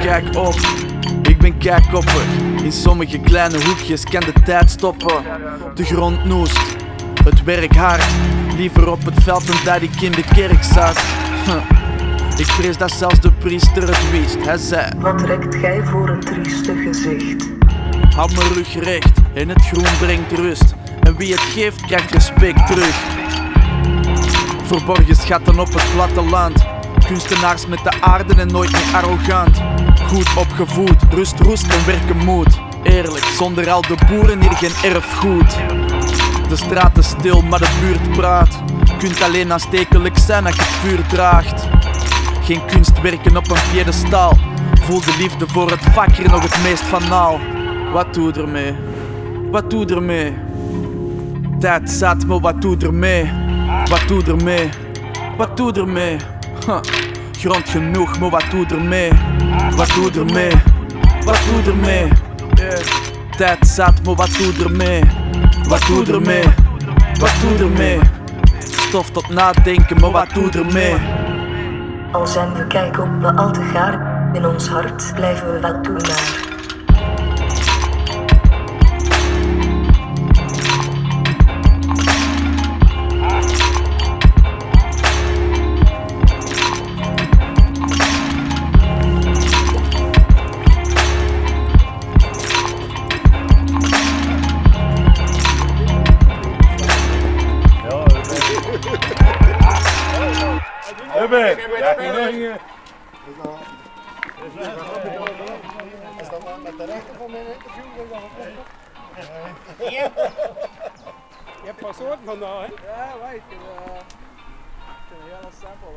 Kijk op, ik ben kijkopper. In sommige kleine hoekjes kan de tijd stoppen. De grond noest, het werk hard. Liever op het veld dan dat ik in de kerk zat. Ik vrees dat zelfs de priester het wist. Hij zei: Wat trekt gij voor een trieste gezicht? Houd mijn rug recht en het groen brengt rust. En wie het geeft, krijgt respect terug. Verborgen schatten op het platteland. Kunstenaars met de aarde en nooit meer arrogant. Goed opgevoed, rust, roest en werken moed. Eerlijk, zonder al de boeren hier geen erfgoed. De straat is stil, maar de buurt praat. Kunt alleen aanstekelijk zijn als je het vuur draagt. Geen kunstwerken op een piedestal. Voel de liefde voor het vak hier nog het meest van al. Wat doe je ermee? Wat doe ermee? Tijd zat, maar wat doe ermee? Wat doe je ermee? Wat doe ermee? Ha. Grond genoeg, maar wat doe je ermee? Wat doe ermee? Wat doe ermee? Tijd zat, maar wat doe ermee? Wat doe ermee? Wat doe ermee? Stof tot nadenken, maar wat doe je ermee? Al zijn we kijk op we al te gaar, in ons hart blijven we wel toenaar. Je hebt pas soorten vandaag, hè? Ja, weet je. Uh, een hele sample.